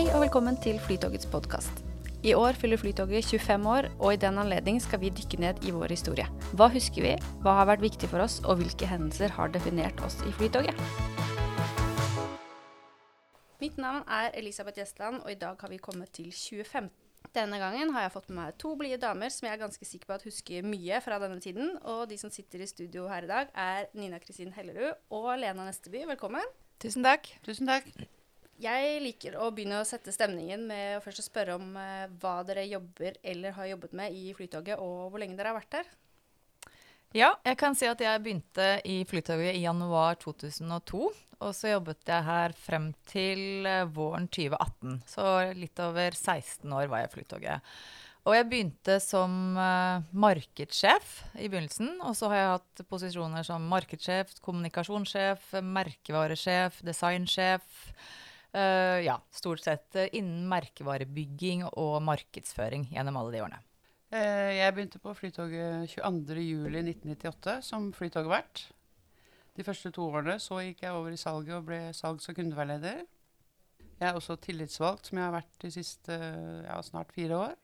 Hei og velkommen til Flytogets podkast. I år fyller Flytoget 25 år, og i den anledning skal vi dykke ned i vår historie. Hva husker vi, hva har vært viktig for oss, og hvilke hendelser har definert oss i Flytoget? Mitt navn er Elisabeth Gjestland, og i dag har vi kommet til 2015. Denne gangen har jeg fått med meg to blide damer som jeg er ganske sikker på at husker mye fra denne tiden. Og de som sitter i studio her i dag, er Nina Kristin Hellerud og Lena Nesteby. Velkommen. Tusen takk. Tusen takk. Jeg liker å begynne å sette stemningen med å først spørre om eh, hva dere jobber eller har jobbet med i Flytoget, og hvor lenge dere har vært der. Ja, jeg kan si at jeg begynte i Flytoget i januar 2002. Og så jobbet jeg her frem til eh, våren 2018. Så litt over 16 år var jeg i Flytoget. Og jeg begynte som uh, markedssjef i begynnelsen. Og så har jeg hatt posisjoner som markedssjef, kommunikasjonssjef, merkevaresjef, designsjef. Uh, ja, stort sett uh, innen merkevarebygging og markedsføring gjennom alle de årene. Eh, jeg begynte på Flytoget 22.07.1998 som flytogvert. De første to årene så gikk jeg over i salget og ble salgs- og kundeveileder. Jeg er også tillitsvalgt, som jeg har vært de siste ja, snart fire år.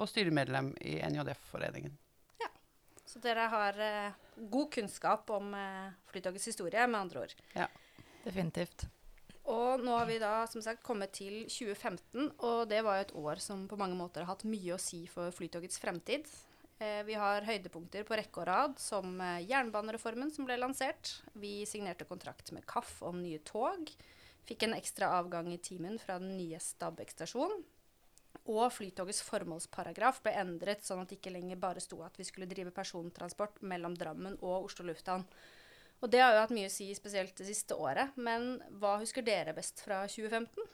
Og styremedlem i NJF-foreningen. Ja, Så dere har eh, god kunnskap om eh, Flytogets historie, med andre ord. Ja. Definitivt. Og nå har vi da som sagt kommet til 2015, og det var et år som på mange måter har hatt mye å si for Flytogets fremtid. Eh, vi har høydepunkter på rekke og rad, som eh, jernbanereformen som ble lansert. Vi signerte kontrakt med KAF om nye tog. Fikk en ekstra avgang i timen fra den nye Stabekk stasjon. Og Flytogets formålsparagraf ble endret sånn at det ikke lenger bare sto at vi skulle drive persontransport mellom Drammen og Oslo lufthavn. Og det har jo hatt mye å si, spesielt det siste året. Men hva husker dere best fra 2015?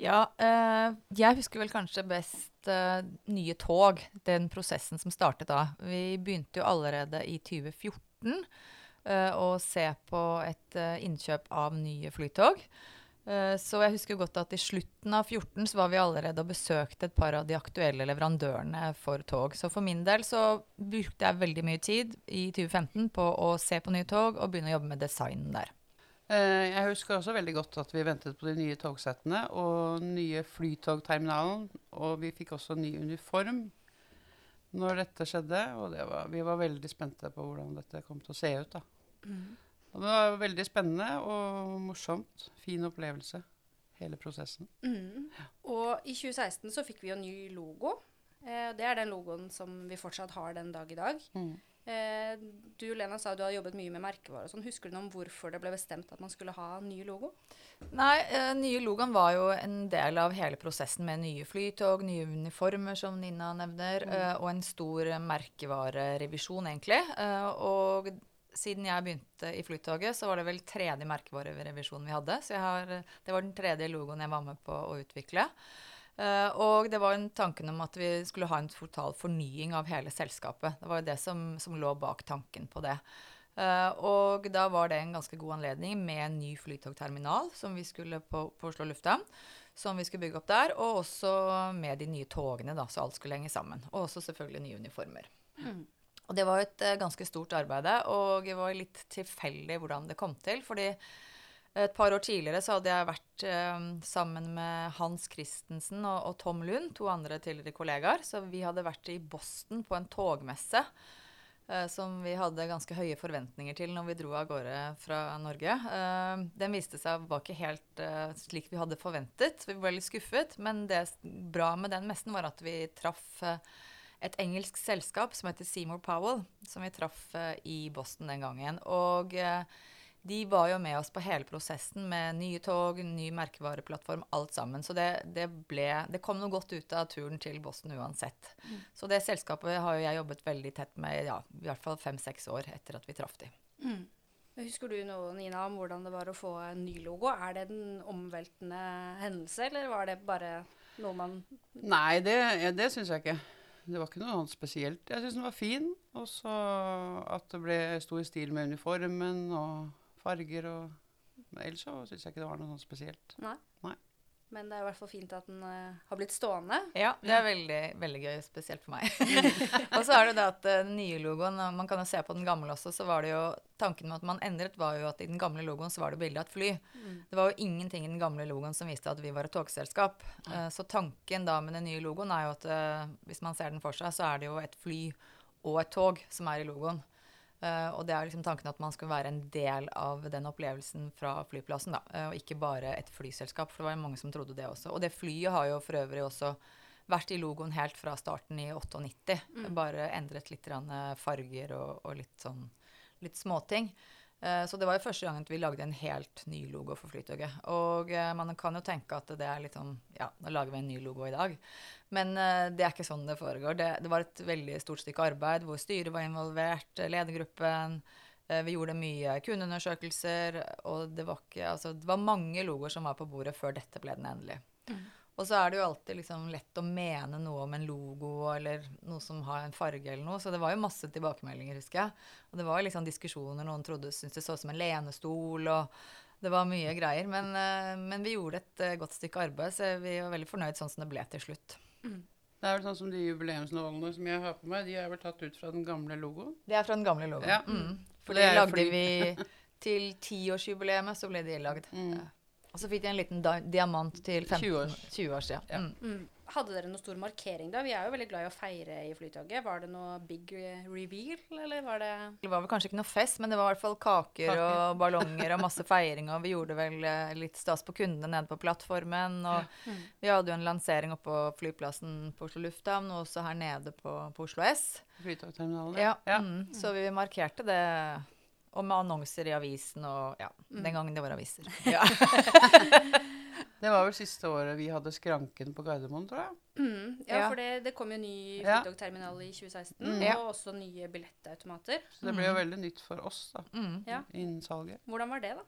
Ja, eh, jeg husker vel kanskje best eh, Nye tog, den prosessen som startet da. Vi begynte jo allerede i 2014 eh, å se på et eh, innkjøp av nye flytog. Eh, så jeg husker godt at i slutten av 2014 så var vi allerede og besøkte et par av de aktuelle leverandørene for tog. Så for min del så brukte jeg veldig mye tid i 2015 på å se på nye tog og begynne å jobbe med designen der. Eh, jeg husker også veldig godt at vi ventet på de nye togsettene og nye flytogterminalen. Og vi fikk også ny uniform når dette skjedde. Og det var, vi var veldig spente på hvordan dette kom til å se ut. da. Og det var veldig spennende og morsomt. Fin opplevelse, hele prosessen. Mm. Og i 2016 så fikk vi jo ny logo. Eh, det er den logoen som vi fortsatt har den dag i dag. Mm. Eh, du Lena sa du har jobbet mye med merkevarer sånn. Husker du noe om hvorfor det ble bestemt at man skulle ha ny logo? Nei, eh, nye logoen var jo en del av hele prosessen med nye flytog, nye uniformer, som Nina nevner, eh, og en stor merkevarerevisjon, egentlig. Eh, og siden jeg begynte i Flytoget, så var det vel tredje merkevarerevisjon vi hadde. Så har, det var den tredje logoen jeg var med på å utvikle. Uh, og det var en tanken om at vi skulle ha en total fornying av hele selskapet. Det var jo det som, som lå bak tanken på det. Uh, og da var det en ganske god anledning med en ny flytogterminal som vi skulle på, på Oslo lufthavn. Som vi skulle bygge opp der. Og også med de nye togene, da, så alt skulle henge sammen. Og også selvfølgelig nye uniformer. Og det var et eh, ganske stort arbeid, og det var litt tilfeldig hvordan det kom til. fordi et par år tidligere så hadde jeg vært eh, sammen med Hans Christensen og, og Tom Lund, to andre tidligere kollegaer. Så vi hadde vært i Boston på en togmesse eh, som vi hadde ganske høye forventninger til når vi dro av gårde fra Norge. Eh, den viste seg var ikke helt eh, slik vi hadde forventet. Vi ble litt skuffet. Men det bra med den messen var at vi traff eh, et engelsk selskap som heter Seymour Powell, som vi traff eh, i Boston den gangen. Og eh, de var jo med oss på hele prosessen med nye tog, ny merkevareplattform, alt sammen. Så det, det, ble, det kom noe godt ut av turen til Boston uansett. Så det selskapet har jo jeg jobbet veldig tett med ja, i hvert fall fem-seks år etter at vi traff de. Husker du noe, Nina, om hvordan det var å få en ny logo? Er det en omveltende hendelse, eller var det bare noe man Nei, det, det syns jeg ikke. Det var ikke noe annet spesielt. Jeg syns den var fin. Og så at det ble stor stil med uniformen og farger og Men ellers så syns jeg ikke det var noe sånt spesielt. Nei. Nei. Men det er i hvert fall fint at den uh, har blitt stående. Ja, det er veldig, veldig gøy, spesielt for meg. og så er det det at den den nye logoen og Man kan jo se på den gamle også, så var det jo Tanken med at man endret, var jo at i den gamle logoen så var det bilde av et fly. Det var jo ingenting i den gamle logoen som viste at vi var et togselskap. Uh, så tanken da med den nye logoen er jo at eh, hvis man ser den for seg, så er det jo et fly og et tog som er i logoen. Eh, og det er liksom tanken at man skal være en del av den opplevelsen fra flyplassen, da, Uh, og ikke bare et flyselskap, for det var mange som trodde det også. Og det flyet har jo for øvrig også vært i logoen helt fra starten i 98. Bare endret litt eh, farger og, og litt sånn litt småting. Eh, Så det var jo første gangen vi lagde en helt ny logo for Flytoget. Og eh, man kan jo tenke at det er litt sånn Ja, da lager vi en ny logo i dag. Men eh, det er ikke sånn det foregår. Det, det var et veldig stort stykke arbeid hvor styret var involvert, ledergruppen. Vi gjorde mye kundeundersøkelser, og det var, ikke, altså, det var mange logoer som var på bordet før dette ble den endelige. Og så er det jo alltid liksom lett å mene noe om en logo eller noe som har en farge eller noe. Så det var jo masse tilbakemeldinger, husker jeg. Og det var liksom diskusjoner. Noen trodde syntes det så ut som en lenestol, og det var mye greier. Men, eh, men vi gjorde et eh, godt stykke arbeid, så vi var veldig fornøyd sånn som det ble til slutt. Det er vel sånn som de jubileumsnålene som jeg har på meg, de er vel tatt ut fra den gamle logoen. Det er fra den gamle logoen. Ja. Mm. For Det det lagde fordi- vi til tiårsjubileet, så ble de lagd. Mm. Og så fikk de en liten da diamant til 15, 20 år. 20 år siden. Ja. Mm. Mm. Hadde dere noen stor markering da? Vi er jo veldig glad i å feire i Flytoget. Var det noe big eh, reveal, eller var det Det var vel kanskje ikke noe fest, men det var i hvert fall kaker, Kaker. og ballonger og masse feiring. Og vi gjorde vel eh, litt stas på kundene nede på plattformen. Og Mm. vi hadde jo en lansering oppe på flyplassen på Oslo lufthavn, og også her nede på, på Oslo S. Flytogterminalen, Ja, Ja. Mm, så vi markerte det. Og med annonser i avisen og ja, den gangen det var aviser. Ja. Det var vel siste året vi hadde skranken på Gardermoen, tror jeg. mm. Ja, Ja. for det, det kom jo ny Ja. flytogterminal i 2016, Mm. Ja. og også nye billettautomater. Så det ble jo veldig nytt for oss da, Mm. Ja. innen salget. Hvordan var det, da?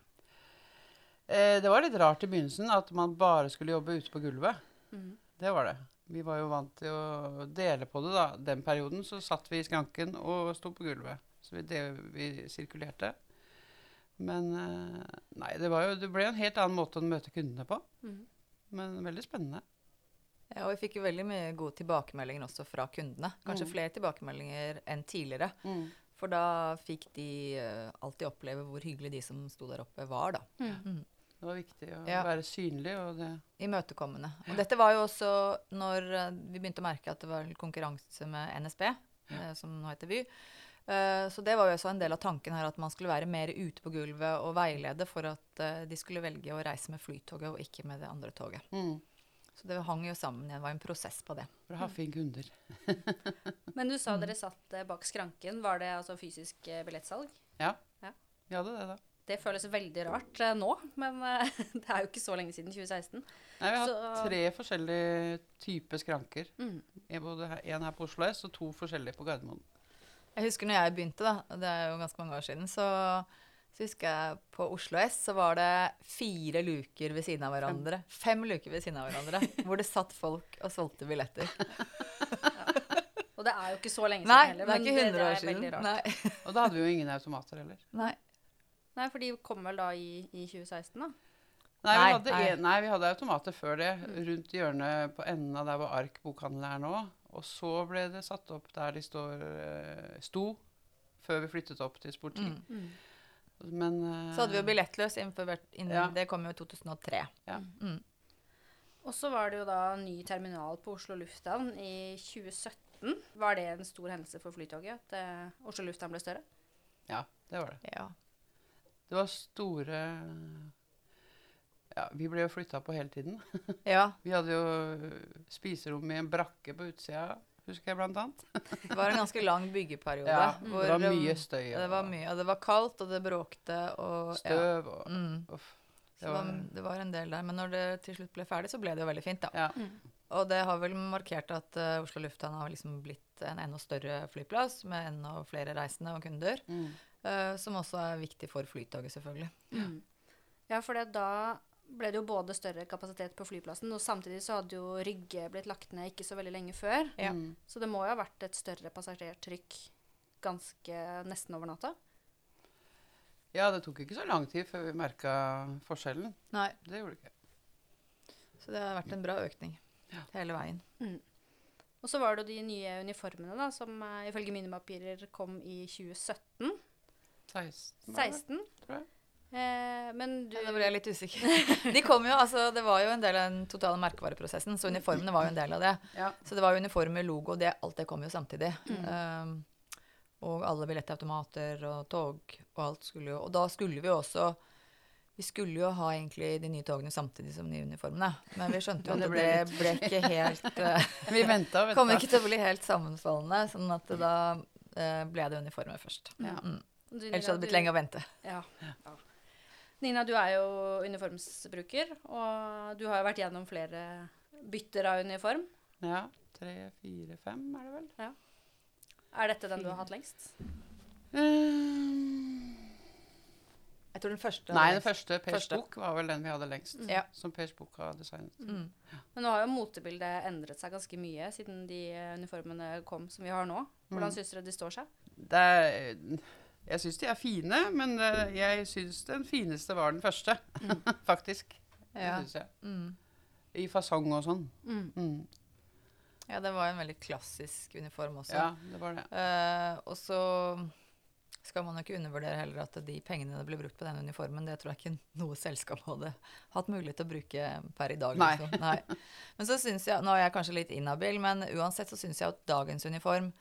Eh, det var litt rart i begynnelsen at man bare skulle jobbe ute på gulvet. Mm. Det var det. Vi var jo vant til å dele på det da. Den perioden så satt vi i skranken og sto på gulvet. Det, vi sirkulerte. Men eh, nei, det, var jo, det ble en helt annen måte å møte kundene på. Mm. Men veldig spennende. ja, og vi fikk jo veldig mye gode tilbakemeldinger også fra kundene. Kanskje Mm. flere tilbakemeldinger enn tidligere. For da fikk de eh, alltid oppleve hvor hyggelig de som sto der oppe, var, da. Mm. Det var viktig å Ja. være synlig. Og det, Imøtekommende. Og dette var jo også når eh, vi begynte å merke at det var konkurranse med NSB, ja. som nå heter Vy. Eh, Så det var jo også en del av tanken her at man skulle være mer ute på gulvet og veilede for at eh, de skulle velge å reise med Flytoget og ikke med det andre toget. mm, Så det hang jo sammen igjen. Det var en prosess på det. for å ha fine kunder. Men du Mm. sa dere satt eh, bak skranken. Var det altså fysisk billettsalg? Ja. ja. Vi hadde det, da. Det føles veldig rart eh, nå, men eh, det er jo ikke så lenge siden 2016. Nei, vi har Så- hatt tre forskjellige typer skranker. Mm. En, både her, en her på Oslo S og to forskjellige på Gardermoen. Jeg husker når jeg begynte, da, og det er jo ganske mange år siden, så, så husker jeg på Oslo S så var det fire luker ved siden av hverandre. Fem luker ved siden av hverandre, hvor det satt folk og solgte billetter. Og det er jo ikke så lenge siden Nei, heller, det er ikke 100 det, år siden. Nei. Og da hadde vi jo ingen automater heller. Nei. Nei, for de kom vel da i, i 2016, da? Nei, Nei, vi hadde, nei. Nei, vi hadde automater før det, rundt hjørnet på enden av der hvor Ark bokhandel er nå. Og så ble det satt opp der de står, eh, sto, før vi flyttet opp til Sport 10. Mm. Men eh, Så hadde vi jo billettløs innenfor, innen, Ja. Det kom jo i 2003. Ja. Mm. Og så var det jo da ny terminal på Oslo lufthavn i 2017. Var det en stor hendelse for Flytoget at uh, Oslo lufthavn ble større? Ja, det var det. Ja. Det var store Ja, vi ble jo flytta på hele tiden. ja. Vi hadde jo spiserom i en brakke på utsida, husker jeg blant annet. Det var en ganske lang byggeperiode. Ja, hvor det var mye støy Det var mye, og det var kaldt, og det bråkte, og ja. støv og Mm. uff. Det var, det var en del der. Men når det til slutt ble ferdig, så ble det jo veldig fint, da. Ja. Og det har vel markert at uh, Oslo lufthavn har liksom blitt en enda større flyplass med enda flere reisende og kunder. Mm. Uh, som også er viktig for Flytoget, selvfølgelig. Ja, for da ble det jo både større kapasitet på flyplassen, og samtidig så hadde jo Rygge blitt lagt ned ikke så veldig lenge før. Ja. Mm. Så det må jo ha vært et større passasjertrykk ganske nesten over natta. Ja, det tok ikke så lang tid før vi merka forskjellen. Nei. Det gjorde det ikke. Så det har vært en bra økning Ja. hele veien. Og så var det jo de nye uniformene da, som eh, ifølge mine papirer kom i 2017. 16, var det, 16. tror jeg. Eh, men du Ja, da ble jeg litt usikker. De kom jo, altså Det var jo en del av den totale merkevareprosessen, så uniformene var jo en del av det. Ja. Så det var jo uniformer, logo, det, alt det kom jo samtidig. Um, og alle billettautomater og tog og alt skulle jo Og da skulle vi jo også Vi skulle jo ha egentlig de nye togene samtidig som de nye uniformene. Men vi skjønte jo at det ble ble, ikke helt uh, Vi venta og Kom ikke til å bli helt sammenfallende, sånn at da eh, ble det uniformer først. Ja. Mm. Ellers hadde det blitt lenge å vente. Ja. ja. Nina, du er jo uniformsbruker, og du har jo vært gjennom flere bytter av uniform. Ja. Tre, fire, fem er det vel. Er dette den du har hatt lengst? Jeg tror den første Nei, den første Pers bok var vel den vi hadde lengst. Ja. Som Pers bok har designet. Mm. Men nå har jo motebildet endret seg ganske mye siden de uniformene kom som vi har nå. Hvordan Mm. syns dere de står seg? Det er, jeg syns de er fine, men eh, jeg syns den fineste var den første. Faktisk. Det syns jeg. Mm. I fasong og sånn. Mm. Mm. ja, det var en veldig klassisk uniform også. Ja, det var det. Uh, og så skal man jo ikke undervurdere heller at de pengene det ble brukt på den uniformen, det tror jeg ikke noe selskap hadde hatt mulighet til å bruke per i dag. Nei. Liksom. Nei. Men så syns jeg, nå er jeg kanskje litt inhabil, men uansett så syns jeg at dagens uniform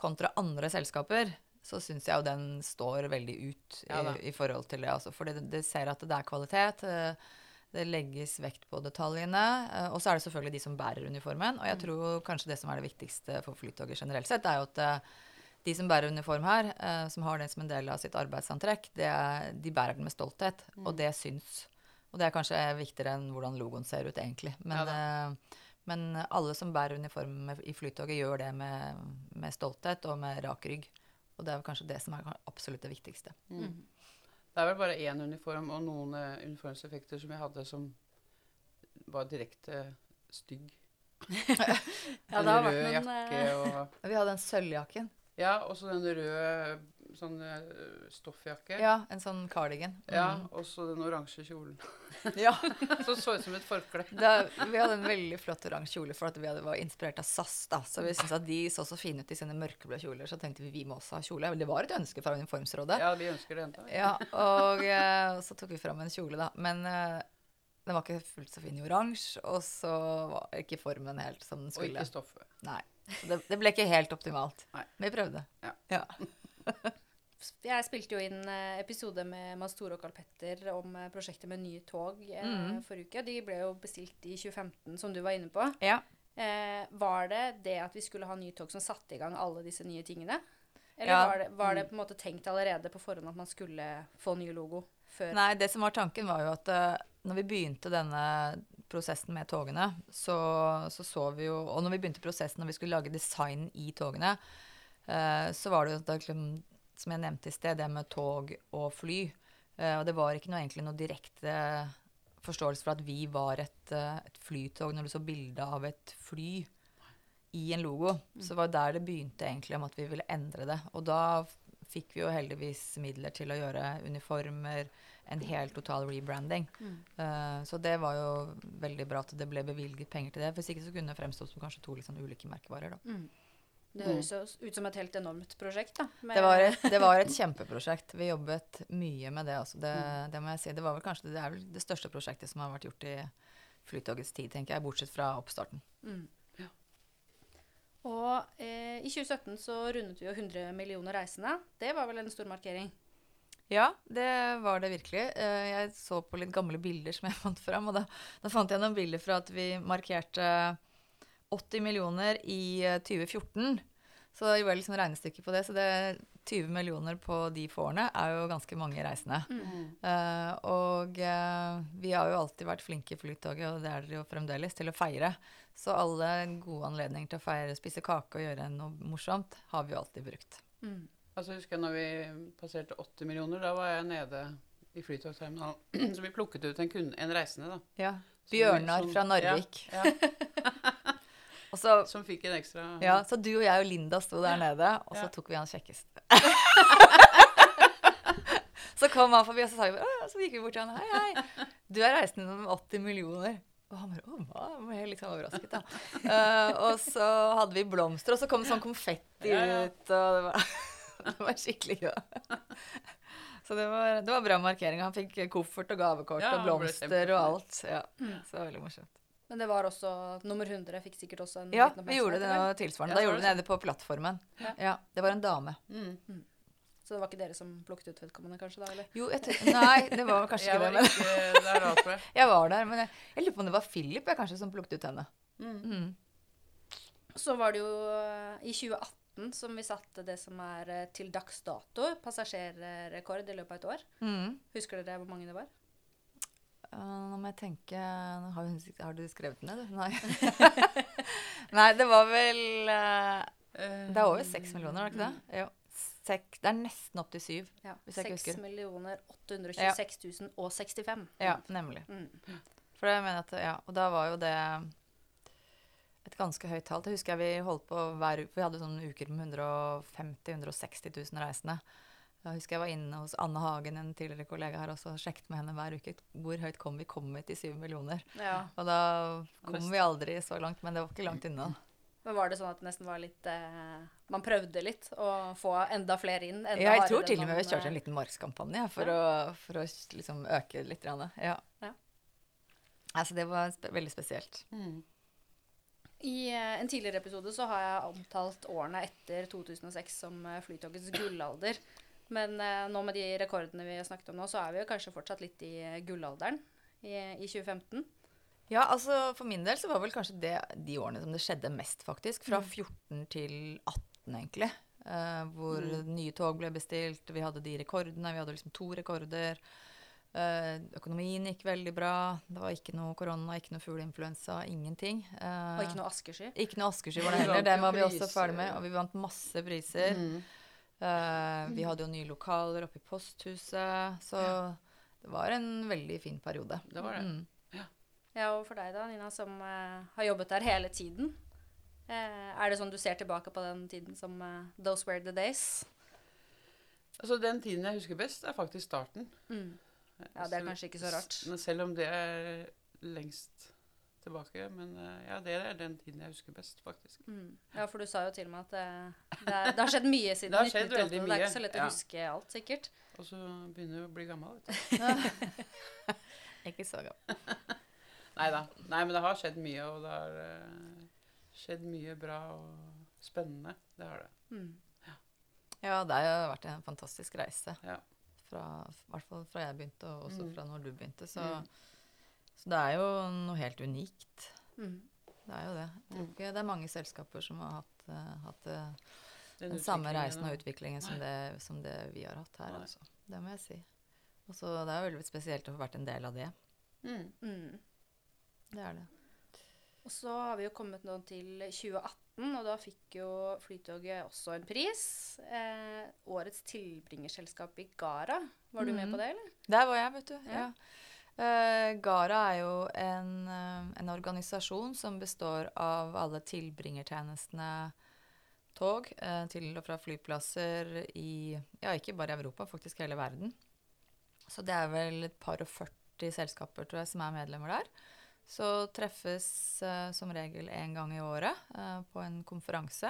kontra andre selskaper, så syns jeg jo den står veldig ut i, Ja i forhold til det. Altså, for det, det ser at det er kvalitet. eh, Det legges vekt på detaljene. eh, Og så er det selvfølgelig de som bærer uniformen. Og jeg tror kanskje det som er det viktigste for Flytoget generelt sett, er jo at eh, de som bærer uniform her, som har den som en del av sitt arbeidsantrekk, det er, de bærer den med stolthet. Og det syns. Og det er kanskje viktigere enn hvordan logoen ser ut, egentlig. Men, Ja men alle som bærer uniform i Flytoget, gjør det med, med stolthet og med rak rygg. Og det er kanskje det som er absolutt det viktigste. Mm. Det er vel bare én uniform og noen uh, uniformseffekter som jeg hadde som var direkte stygg. Ja, en det har rød vært noen jakke eh, og Vi hadde den sølvjakken. Ja, og så den røde sånn eh, stoffjakke. Ja, en sånn cardigan. Ja, Mm. og så den oransje kjolen. ja. Som så ut som et forkle. Da, vi hadde en veldig flott oransje kjole for at vi hadde, var inspirert av SAS. da, Så vi syntes at de så så fine ut i sine mørkeblå kjoler. Så tenkte vi vi må også ha kjole. Det var et ønske fra Uniformsrådet. Ja, vi ønsker det enda. Ja, og eh, så tok vi fram en kjole, da. Men eh, den var ikke fullt så fin i oransje. Og så var ikke formen helt som den skulle. Og ikke stoffet. Nei. Det, det ble ikke helt optimalt. Nei. Men vi prøvde. Ja. ja. Jeg spilte jo inn eh, episode med Mads Tore og Carl Petter om eh, prosjektet med nye tog eh, Mhm. forrige uke. De ble jo bestilt i 2015, som du var inne på. ja. Eh, var det det at vi skulle ha nye tog som satte i gang alle disse nye tingene? Eller Ja. var, det, var det på en måte tenkt allerede på forhånd at man skulle få ny logo før? Nei, det som var tanken, var jo at når vi begynte denne prosessen med togene, så, så så vi jo Og når vi begynte prosessen når vi skulle lage design i togene, eh, så var det jo at som jeg nevnte i sted, det med tog og fly. Uh, og det var ikke noe, egentlig noe direkte forståelse for at vi var et, uh, et flytog når du så bilde av et fly i en logo. Så var det der det begynte egentlig om at vi ville endre det. Og da fikk vi jo heldigvis midler til å gjøre uniformer, en helt total rebranding. Eh, så det var jo veldig bra at det ble bevilget penger til det. Hvis ikke så kunne det fremstått som kanskje to sånn ulike merkevarer. Da. Mm. Det høres mm. ut som et helt enormt prosjekt, da. Det, var et, det var et kjempeprosjekt. Vi jobbet mye med det. Altså. Det, det må jeg si. Det var vel kanskje det, er vel det største prosjektet som har vært gjort i Flytogets tid, tenker jeg, bortsett fra oppstarten. Mm. Ja. Og eh, i 2017 så rundet vi jo 100 millioner reisende. Det var vel en stor markering? Ja, det var det virkelig. Eh, Jeg så på litt gamle bilder som jeg fant fram, og da, da fant jeg noen bilder fra at vi markerte 80 millioner i eh, 2014. Så jeg gjorde liksom regnestykke på det. Så det 20 millioner på de få årene er jo ganske mange reisende. Eh, og uh, vi har jo alltid vært flinke i Flytoget, og det er dere jo fremdeles, til å feire. Så alle gode anledninger til å feire, spise kake og gjøre noe morsomt, har vi jo alltid brukt. Mm. Altså, husker jeg når vi passerte 80 millioner, da var jeg nede i Flytogterminalen. Så vi plukket ut en, kunde, en reisende, da. Ja. Bjørnar som- fra Narvik. Ja, ja, så som fikk en ekstra Ja, så du og jeg og Linda sto der nede, og så tok vi han kjekkeste. så kom han forbi, og så, sa vi, så gikk vi bort til han. Hei, hei. Du er reisende med 80 millioner. Og han bare Å, hva? Jeg ble litt sånn overrasket, da. Uh, og så hadde vi blomster, og så kom sånn konfetti Ja, ja. ut, og det var, det var skikkelig gøy. Så det var, det var bra markering. Han fikk koffert og gavekort og blomster og alt. Ja, Så det var veldig morsomt. Men det var også nummer 100 fikk sikkert også en Ja, liten vi gjorde det noe tilsvarende. Ja, Da gjorde vi det nede på plattformen. Ja. Ja, Det var en dame. Mm. eller? Så det var ikke dere som plukket ut vedkommende, kanskje? da, eller? Jo, jeg nei, det var kanskje ikke det. var Men der da, jeg. jeg var der. Men jeg, jeg lurer på om det var Philip jeg kanskje som plukket ut henne. Mm. Mm. Så var det jo eh, i 2018 som vi satte det som er eh, til dags dato passasjerrekord i løpet av et år. Mm. Husker dere hvor mange det var? Uh, nå må jeg tenke Har, hun, har du skrevet den ned, du? Nei. Nei, det var vel uh, Det er over seks millioner, er det ikke det? Jo. Sek, det er nesten opp til syv. Ja, Hvis jeg ikke 6 husker. millioner 826 065. Ja, nemlig. Mm. For det mener jeg at, ja, Og da var jo det et ganske høyt tall. Det husker jeg vi holdt på hver uke. Vi hadde sånne uker med 150 000-160 000 reisende. Da husker jeg var inne hos Anne Hagen, en tidligere kollega her, også, og sjekket med henne hver uke hvor høyt kom vi kom vi til syv millioner. Ja. Og da kom vi aldri så langt, men det var ikke langt unna. Men var det sånn at det nesten var litt eh, Man prøvde litt å få enda flere inn? Enda Ja, jeg tror til og med vi kjørte en eh, liten markskampanje for, å, for å liksom øke litt. Ja. Ja. Altså, det var spe veldig spesielt. Mm. I eh, en tidligere episode så har jeg omtalt årene etter 2006 som eh, Flytogets gullalder. Men eh, nå med de rekordene vi har snakket om nå, så er vi jo kanskje fortsatt litt i eh, gullalderen i, i 2015. Ja, altså For min del så var vel kanskje det de årene som det skjedde mest, faktisk. Fra 14 til 18, egentlig. Eh, hvor nye tog ble bestilt. Vi hadde de rekordene. Vi hadde liksom to rekorder. Eh, økonomien gikk veldig bra. Det var ikke noe korona, ikke noe fugleinfluensa, ingenting. Eh, Og ikke noe askesky. ikke noe askesky var det heller. Det var vi også ferdig med. Og vi vant masse priser. Mm. Eh, vi hadde jo nye lokaler oppe i posthuset. Så det var en veldig fin periode. Det var det. Mm. Ja, og for deg da, Nina, som uh, har jobbet der hele tiden. Uh, er det sånn du ser tilbake på den tiden som those were the days? Altså, den tiden jeg husker best, er faktisk starten. Mm. Ja, det er kanskje ikke så rart. Selv om det er lengst tilbake. Men eh, ja, det er den tiden jeg husker best, faktisk. Mm. Ja, for du sa jo til med at det, det, er, det har skjedd mye siden Det har skjedd 1998. Det, Det er ikke så lett å huske alt, sikkert. Og så begynner du å bli gammel. vet du. Ikke så gammel. Neida. Nei men det har skjedd mye, og det har uh, skjedd mye bra og spennende. Det har det. Mm. Ja, det har jo vært en fantastisk reise. Ja. Fra, I hvert fall fra jeg begynte, og også Mm. fra når du begynte. Så, Mm. Så det er jo noe helt unikt. Mm. Det er jo det. Mm. ikke det er mange selskaper som har hatt, uh, hatt uh, Den den samme reisen og utviklingen som det, som det vi har hatt her. Altså. Det må jeg si. Og så Det er veldig spesielt å få vært en del av det. Mm. Mm. Det er det. Og så har vi jo kommet nå til 2018, og da fikk jo Flytoget også en pris. Eh, årets tilbringerselskap i Gara. Var du med Mhm. på det, eller? Der var jeg, vet du. Ja. Ja. Eh, Gara er jo en, uh, en organisasjon som består av alle tilbringertjenestene tog uh, til og fra flyplasser i Ja, ikke bare Europa, faktisk hele verden. Så det er vel et par og 40 selskaper, tror jeg, som er medlemmer der. Så treffes som regel en gang i året på en konferanse.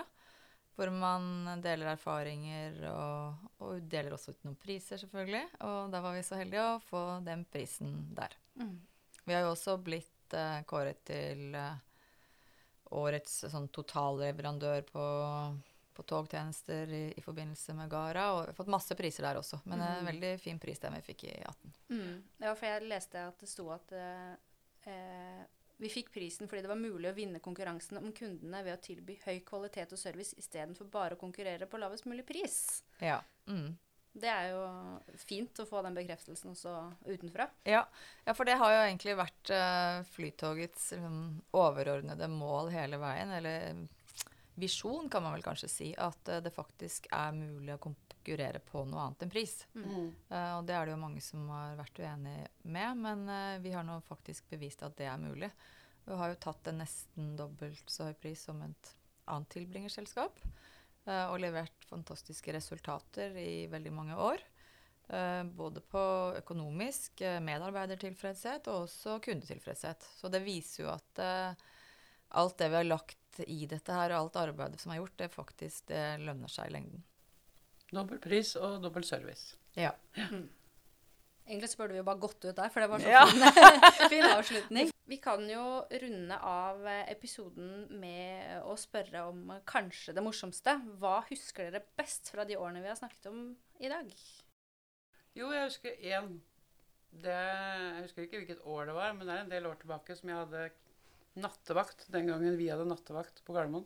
Hvor man deler erfaringer og, og deler også ut noen priser, selvfølgelig. Og da var vi så heldige å få den prisen der. Vi har jo også blitt uh, kåret til uh, årets sånn totalleverandør på, på togtjenester i, i forbindelse med Gara. Og vi har fått masse priser der også. Men en Mhm. veldig fin pris den vi fikk i 18. Mm. Ja, for jeg leste at det sto at uh, vi fikk prisen fordi det var mulig å vinne konkurransen om kundene ved å tilby høy kvalitet og service istedenfor bare å konkurrere på lavest mulig pris. Ja. Mm. Det er jo fint å få den bekreftelsen også utenfra. Ja, ja, for det har jo egentlig vært uh, Flytogets um, overordnede mål hele veien, eller visjon kan man vel kanskje si, at uh, det faktisk er mulig å konkurrere på noe annet enn pris. Mm. Uh, og det er det jo mange som har vært uenig med, men uh, vi har nå faktisk bevist at det er mulig. Vi har jo tatt en nesten dobbelt så høy pris som et annet tilbringerselskap, Uh, og levert fantastiske resultater i veldig mange år. Eh, både på økonomisk, medarbeidertilfredshet og også kundetilfredshet. Så det viser jo at alt det vi har lagt i dette her, og alt arbeidet som er gjort, det faktisk det lønner seg i lengden. Dobbel pris og dobbel service. Ja. Egentlig så burde vi jo bare gått ut der, for det var så Ja. fin, fin avslutning. Vi kan jo runde av eh, episoden med å spørre om eh, kanskje det morsomste. Hva husker dere best fra de årene vi har snakket om i dag? Jo, jeg husker én. Det, jeg husker ikke hvilket år det var, men det er en del år tilbake som jeg hadde nattevakt. Den gangen vi hadde nattevakt på Gardermoen.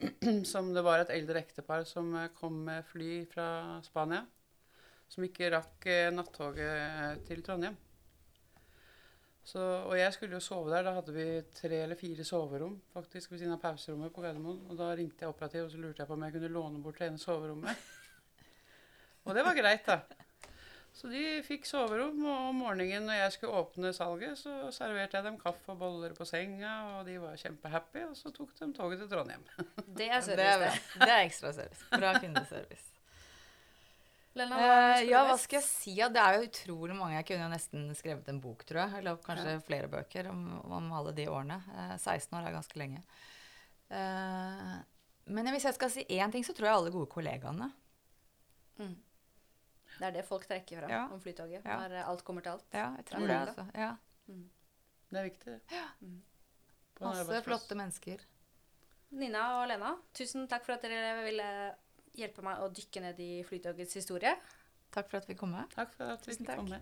Som det var et eldre ektepar som eh, kom med fly fra Spania. Som ikke rakk eh, nattoget til Trondheim. Så, og jeg skulle jo sove der. Da hadde vi tre eller fire soverom faktisk ved siden av pauserommet på Gardermoen. Og da ringte jeg operativ og så lurte jeg på om jeg kunne låne bort det ene soverommet. og det var greit, da. Så de fikk soverom, og om morgenen når jeg skulle åpne salget, så serverte jeg dem kaffe og boller på senga, og de var kjempehappy, og så tok de toget til Trondheim. Det er service, er, det. Er det er ekstra service. Bra kundeservice. Lena, hva Eh, ja, hva skal jeg si? Ja, det er jo utrolig mange. Jeg kunne jo nesten skrevet en bok, tror jeg. Eller kanskje flere bøker om, om alle de årene. Eh, 16 år er ganske lenge. Eh, men hvis jeg skal si én ting, så tror jeg alle gode kollegaene. Mm. Det er det folk trekker fra Ja. om Flytoget. Ja. Når eh, alt kommer til alt. Ja, jeg tror Mm. det. altså. Ja. Det er viktig. det. Mm. Masse flotte mennesker. Nina og Lena, tusen takk for at dere ville hjelpe meg å dykke ned i Flytogets historie. Takk for at vi kom med. Takk for at vi Tusen fikk takk. komme.